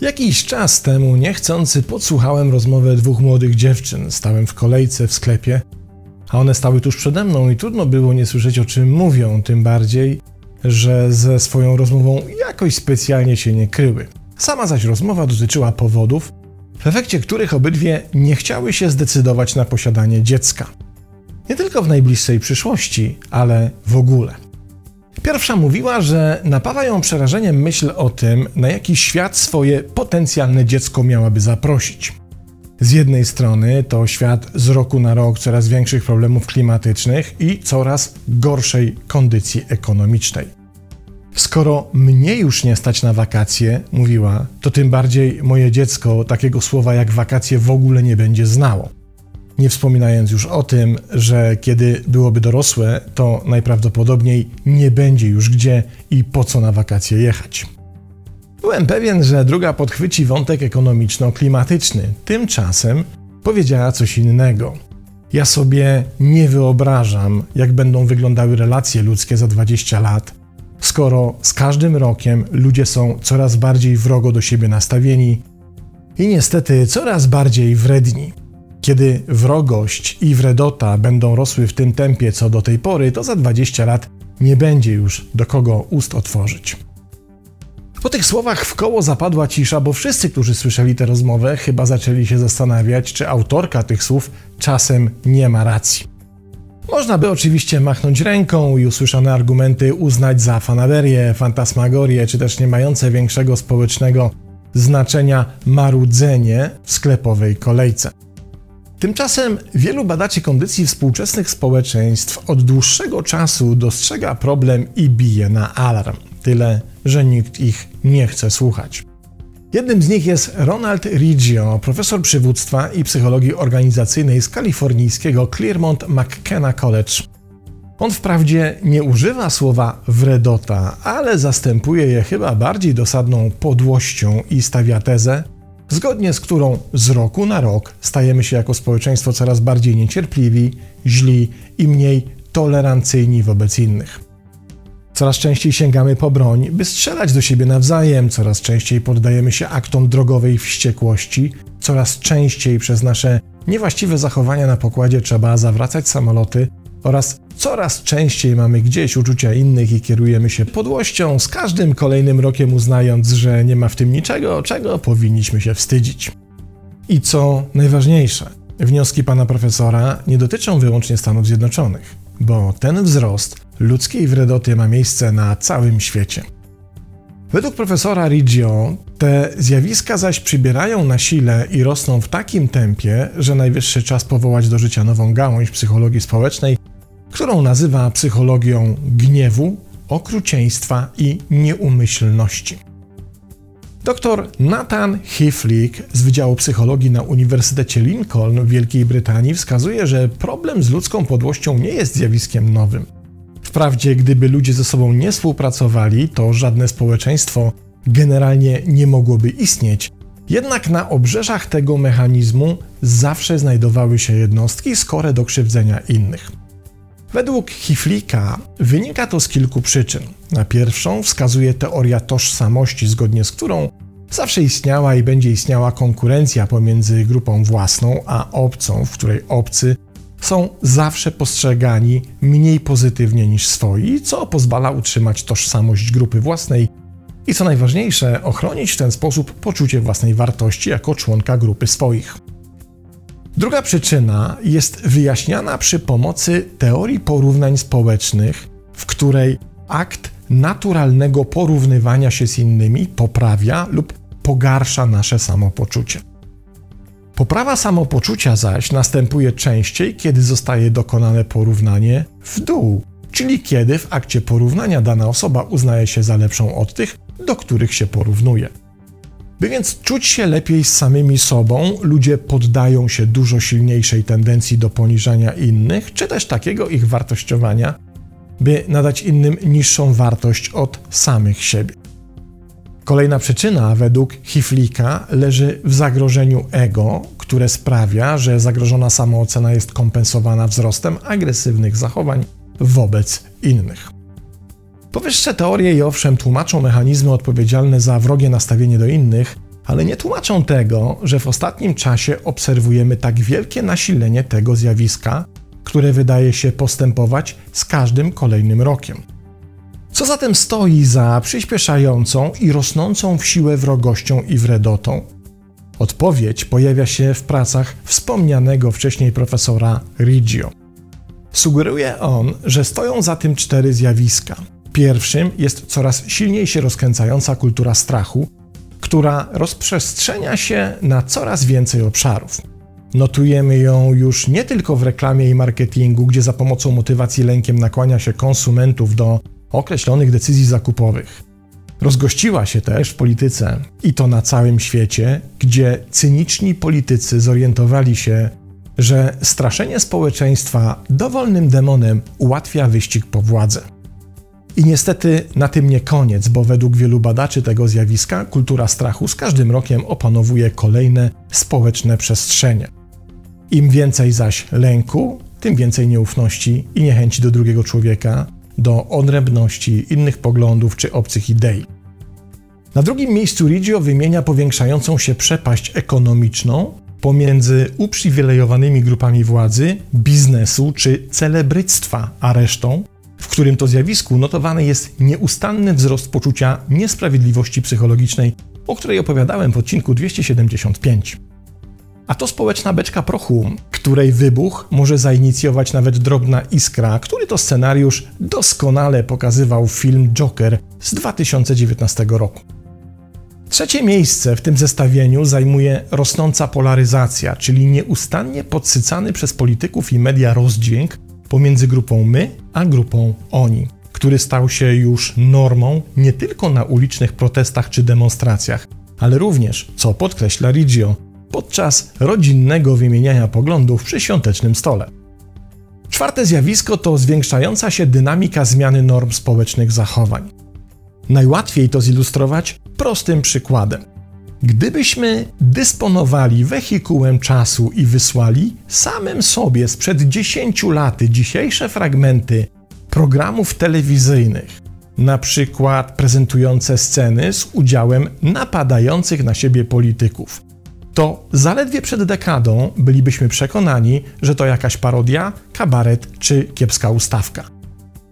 Jakiś czas temu niechcący podsłuchałem rozmowę dwóch młodych dziewczyn. Stałem w kolejce w sklepie, a one stały tuż przede mną i trudno było nie słyszeć o czym mówią, tym bardziej, że ze swoją rozmową jakoś specjalnie się nie kryły. Sama zaś rozmowa dotyczyła powodów, w efekcie których obydwie nie chciały się zdecydować na posiadanie dziecka. Nie tylko w najbliższej przyszłości, ale w ogóle. Pierwsza mówiła, że napawa ją przerażeniem myśl o tym, na jaki świat swoje potencjalne dziecko miałaby zaprosić. Z jednej strony to świat z roku na rok coraz większych problemów klimatycznych i coraz gorszej kondycji ekonomicznej. Skoro mnie już nie stać na wakacje, mówiła, to tym bardziej moje dziecko takiego słowa jak wakacje w ogóle nie będzie znało. Nie wspominając już o tym, że kiedy byłoby dorosłe, to najprawdopodobniej nie będzie już gdzie i po co na wakacje jechać. Byłem pewien, że druga podchwyci wątek ekonomiczno-klimatyczny. Tymczasem powiedziała coś innego. Ja sobie nie wyobrażam, jak będą wyglądały relacje ludzkie za 20 lat, skoro z każdym rokiem ludzie są coraz bardziej wrogo do siebie nastawieni i niestety coraz bardziej wredni. Kiedy wrogość i wredota będą rosły w tym tempie co do tej pory, to za 20 lat nie będzie już do kogo ust otworzyć. Po tych słowach w koło zapadła cisza, bo wszyscy, którzy słyszeli tę rozmowę, chyba zaczęli się zastanawiać, czy autorka tych słów czasem nie ma racji. Można by oczywiście machnąć ręką i usłyszane argumenty uznać za fanaberię, fantasmagorię, czy też nie mające większego społecznego znaczenia marudzenie w sklepowej kolejce. Tymczasem wielu badaczy kondycji współczesnych społeczeństw od dłuższego czasu dostrzega problem i bije na alarm. Tyle, że nikt ich nie chce słuchać. Jednym z nich jest Ronald Riggio, profesor przywództwa i psychologii organizacyjnej z kalifornijskiego Claremont McKenna College. On wprawdzie nie używa słowa wredota, ale zastępuje je chyba bardziej dosadną podłością i stawia tezę, zgodnie z którą z roku na rok stajemy się jako społeczeństwo coraz bardziej niecierpliwi, źli i mniej tolerancyjni wobec innych. Coraz częściej sięgamy po broń, by strzelać do siebie nawzajem, coraz częściej poddajemy się aktom drogowej wściekłości, coraz częściej przez nasze niewłaściwe zachowania na pokładzie trzeba zawracać samoloty. Oraz coraz częściej mamy gdzieś uczucia innych i kierujemy się podłością, z każdym kolejnym rokiem uznając, że nie ma w tym niczego, czego powinniśmy się wstydzić. I co najważniejsze, wnioski pana profesora nie dotyczą wyłącznie Stanów Zjednoczonych, bo ten wzrost ludzkiej wredoty ma miejsce na całym świecie. Według profesora Riggio te zjawiska zaś przybierają na sile i rosną w takim tempie, że najwyższy czas powołać do życia nową gałąź psychologii społecznej, którą nazywa psychologią gniewu, okrucieństwa i nieumyślności. Dr Nathan Hiflik z Wydziału Psychologii na Uniwersytecie Lincoln w Wielkiej Brytanii wskazuje, że problem z ludzką podłością nie jest zjawiskiem nowym. Wprawdzie, gdyby ludzie ze sobą nie współpracowali, to żadne społeczeństwo generalnie nie mogłoby istnieć. Jednak na obrzeżach tego mechanizmu zawsze znajdowały się jednostki skore do krzywdzenia innych. Według Hiflika wynika to z kilku przyczyn. Na pierwszą wskazuje teoria tożsamości, zgodnie z którą zawsze istniała i będzie istniała konkurencja pomiędzy grupą własną a obcą, w której obcy są zawsze postrzegani mniej pozytywnie niż swoi, co pozwala utrzymać tożsamość grupy własnej i co najważniejsze, ochronić w ten sposób poczucie własnej wartości jako członka grupy swoich. Druga przyczyna jest wyjaśniana przy pomocy teorii porównań społecznych, w której akt naturalnego porównywania się z innymi poprawia lub pogarsza nasze samopoczucie. Poprawa samopoczucia zaś następuje częściej, kiedy zostaje dokonane porównanie w dół, czyli kiedy w akcie porównania dana osoba uznaje się za lepszą od tych, do których się porównuje. By więc czuć się lepiej z samymi sobą, ludzie poddają się dużo silniejszej tendencji do poniżania innych, czy też takiego ich wartościowania, by nadać innym niższą wartość od samych siebie. Kolejna przyczyna według Hiflika leży w zagrożeniu ego, które sprawia, że zagrożona samoocena jest kompensowana wzrostem agresywnych zachowań wobec innych. Powyższe teorie i owszem tłumaczą mechanizmy odpowiedzialne za wrogie nastawienie do innych, ale nie tłumaczą tego, że w ostatnim czasie obserwujemy tak wielkie nasilenie tego zjawiska, które wydaje się postępować z każdym kolejnym rokiem. Co zatem stoi za przyspieszającą i rosnącą w siłę wrogością i wredotą? Odpowiedź pojawia się w pracach wspomnianego wcześniej profesora Riggio. Sugeruje on, że stoją za tym cztery zjawiska. Pierwszym jest coraz silniej się rozkręcająca kultura strachu, która rozprzestrzenia się na coraz więcej obszarów. Notujemy ją już nie tylko w reklamie i marketingu, gdzie za pomocą motywacji lękiem nakłania się konsumentów do określonych decyzji zakupowych. Rozgościła się też w polityce i to na całym świecie, gdzie cyniczni politycy zorientowali się, że straszenie społeczeństwa dowolnym demonem ułatwia wyścig po władzę. I niestety na tym nie koniec, bo według wielu badaczy tego zjawiska kultura strachu z każdym rokiem opanowuje kolejne społeczne przestrzenie. Im więcej zaś lęku, tym więcej nieufności i niechęci do drugiego człowieka, do odrębności, innych poglądów czy obcych idei. Na drugim miejscu Riggio wymienia powiększającą się przepaść ekonomiczną pomiędzy uprzywilejowanymi grupami władzy, biznesu czy celebryctwa, a resztą, w którym to zjawisku notowany jest nieustanny wzrost poczucia niesprawiedliwości psychologicznej, o której opowiadałem w odcinku 275. A to społeczna beczka prochu, której wybuch może zainicjować nawet drobna iskra, który to scenariusz doskonale pokazywał film Joker z 2019 roku. Trzecie miejsce w tym zestawieniu zajmuje rosnąca polaryzacja, czyli nieustannie podsycany przez polityków i media rozdźwięk pomiędzy grupą my a grupą oni, który stał się już normą nie tylko na ulicznych protestach czy demonstracjach, ale również, co podkreśla Riggio, podczas rodzinnego wymieniania poglądów przy świątecznym stole. Czwarte zjawisko to zwiększająca się dynamika zmiany norm społecznych zachowań. Najłatwiej to zilustrować prostym przykładem. Gdybyśmy dysponowali wehikułem czasu i wysłali samym sobie sprzed 10 lat dzisiejsze fragmenty programów telewizyjnych, na przykład prezentujące sceny z udziałem napadających na siebie polityków, to zaledwie przed dekadą bylibyśmy przekonani, że to jakaś parodia, kabaret czy kiepska ustawka.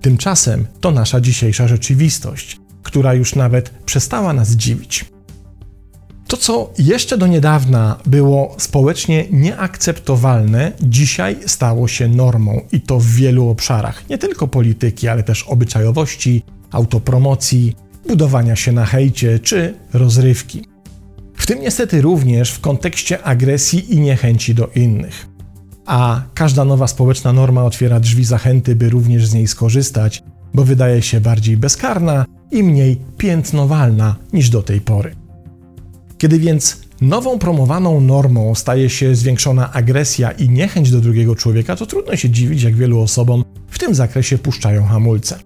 Tymczasem to nasza dzisiejsza rzeczywistość, która już nawet przestała nas dziwić. To, co jeszcze do niedawna było społecznie nieakceptowalne, dzisiaj stało się normą i to w wielu obszarach, nie tylko polityki, ale też obyczajowości, autopromocji, budowania się na hejcie czy rozrywki. W tym niestety również w kontekście agresji i niechęci do innych. A każda nowa społeczna norma otwiera drzwi zachęty, by również z niej skorzystać, bo wydaje się bardziej bezkarna i mniej piętnowalna niż do tej pory. Kiedy więc nową promowaną normą staje się zwiększona agresja i niechęć do drugiego człowieka, to trudno się dziwić, jak wielu osobom w tym zakresie puszczają hamulce.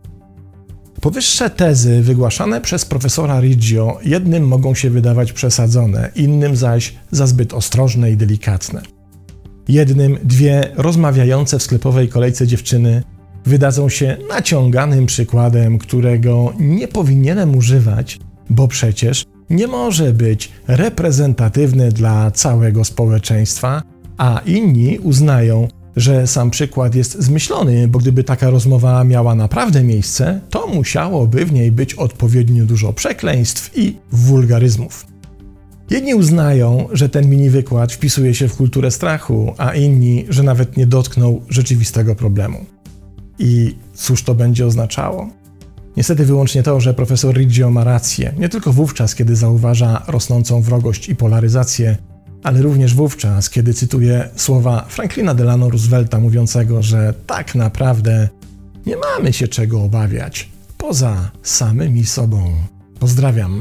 Powyższe tezy wygłaszane przez profesora Riggio jednym mogą się wydawać przesadzone, innym zaś za zbyt ostrożne i delikatne. Jednym dwie rozmawiające w sklepowej kolejce dziewczyny wydadzą się naciąganym przykładem, którego nie powinienem używać, bo przecież nie może być reprezentatywny dla całego społeczeństwa, a inni uznają, że sam przykład jest zmyślony, bo gdyby taka rozmowa miała naprawdę miejsce, to musiałoby w niej być odpowiednio dużo przekleństw i wulgaryzmów. Jedni uznają, że ten mini wykład wpisuje się w kulturę strachu, a inni, że nawet nie dotknął rzeczywistego problemu. I cóż to będzie oznaczało? Niestety wyłącznie to, że profesor Riggio ma rację, nie tylko wówczas, kiedy zauważa rosnącą wrogość i polaryzację, ale również wówczas, kiedy cytuje słowa Franklina Delano Roosevelta mówiącego, że tak naprawdę nie mamy się czego obawiać poza samymi sobą. Pozdrawiam.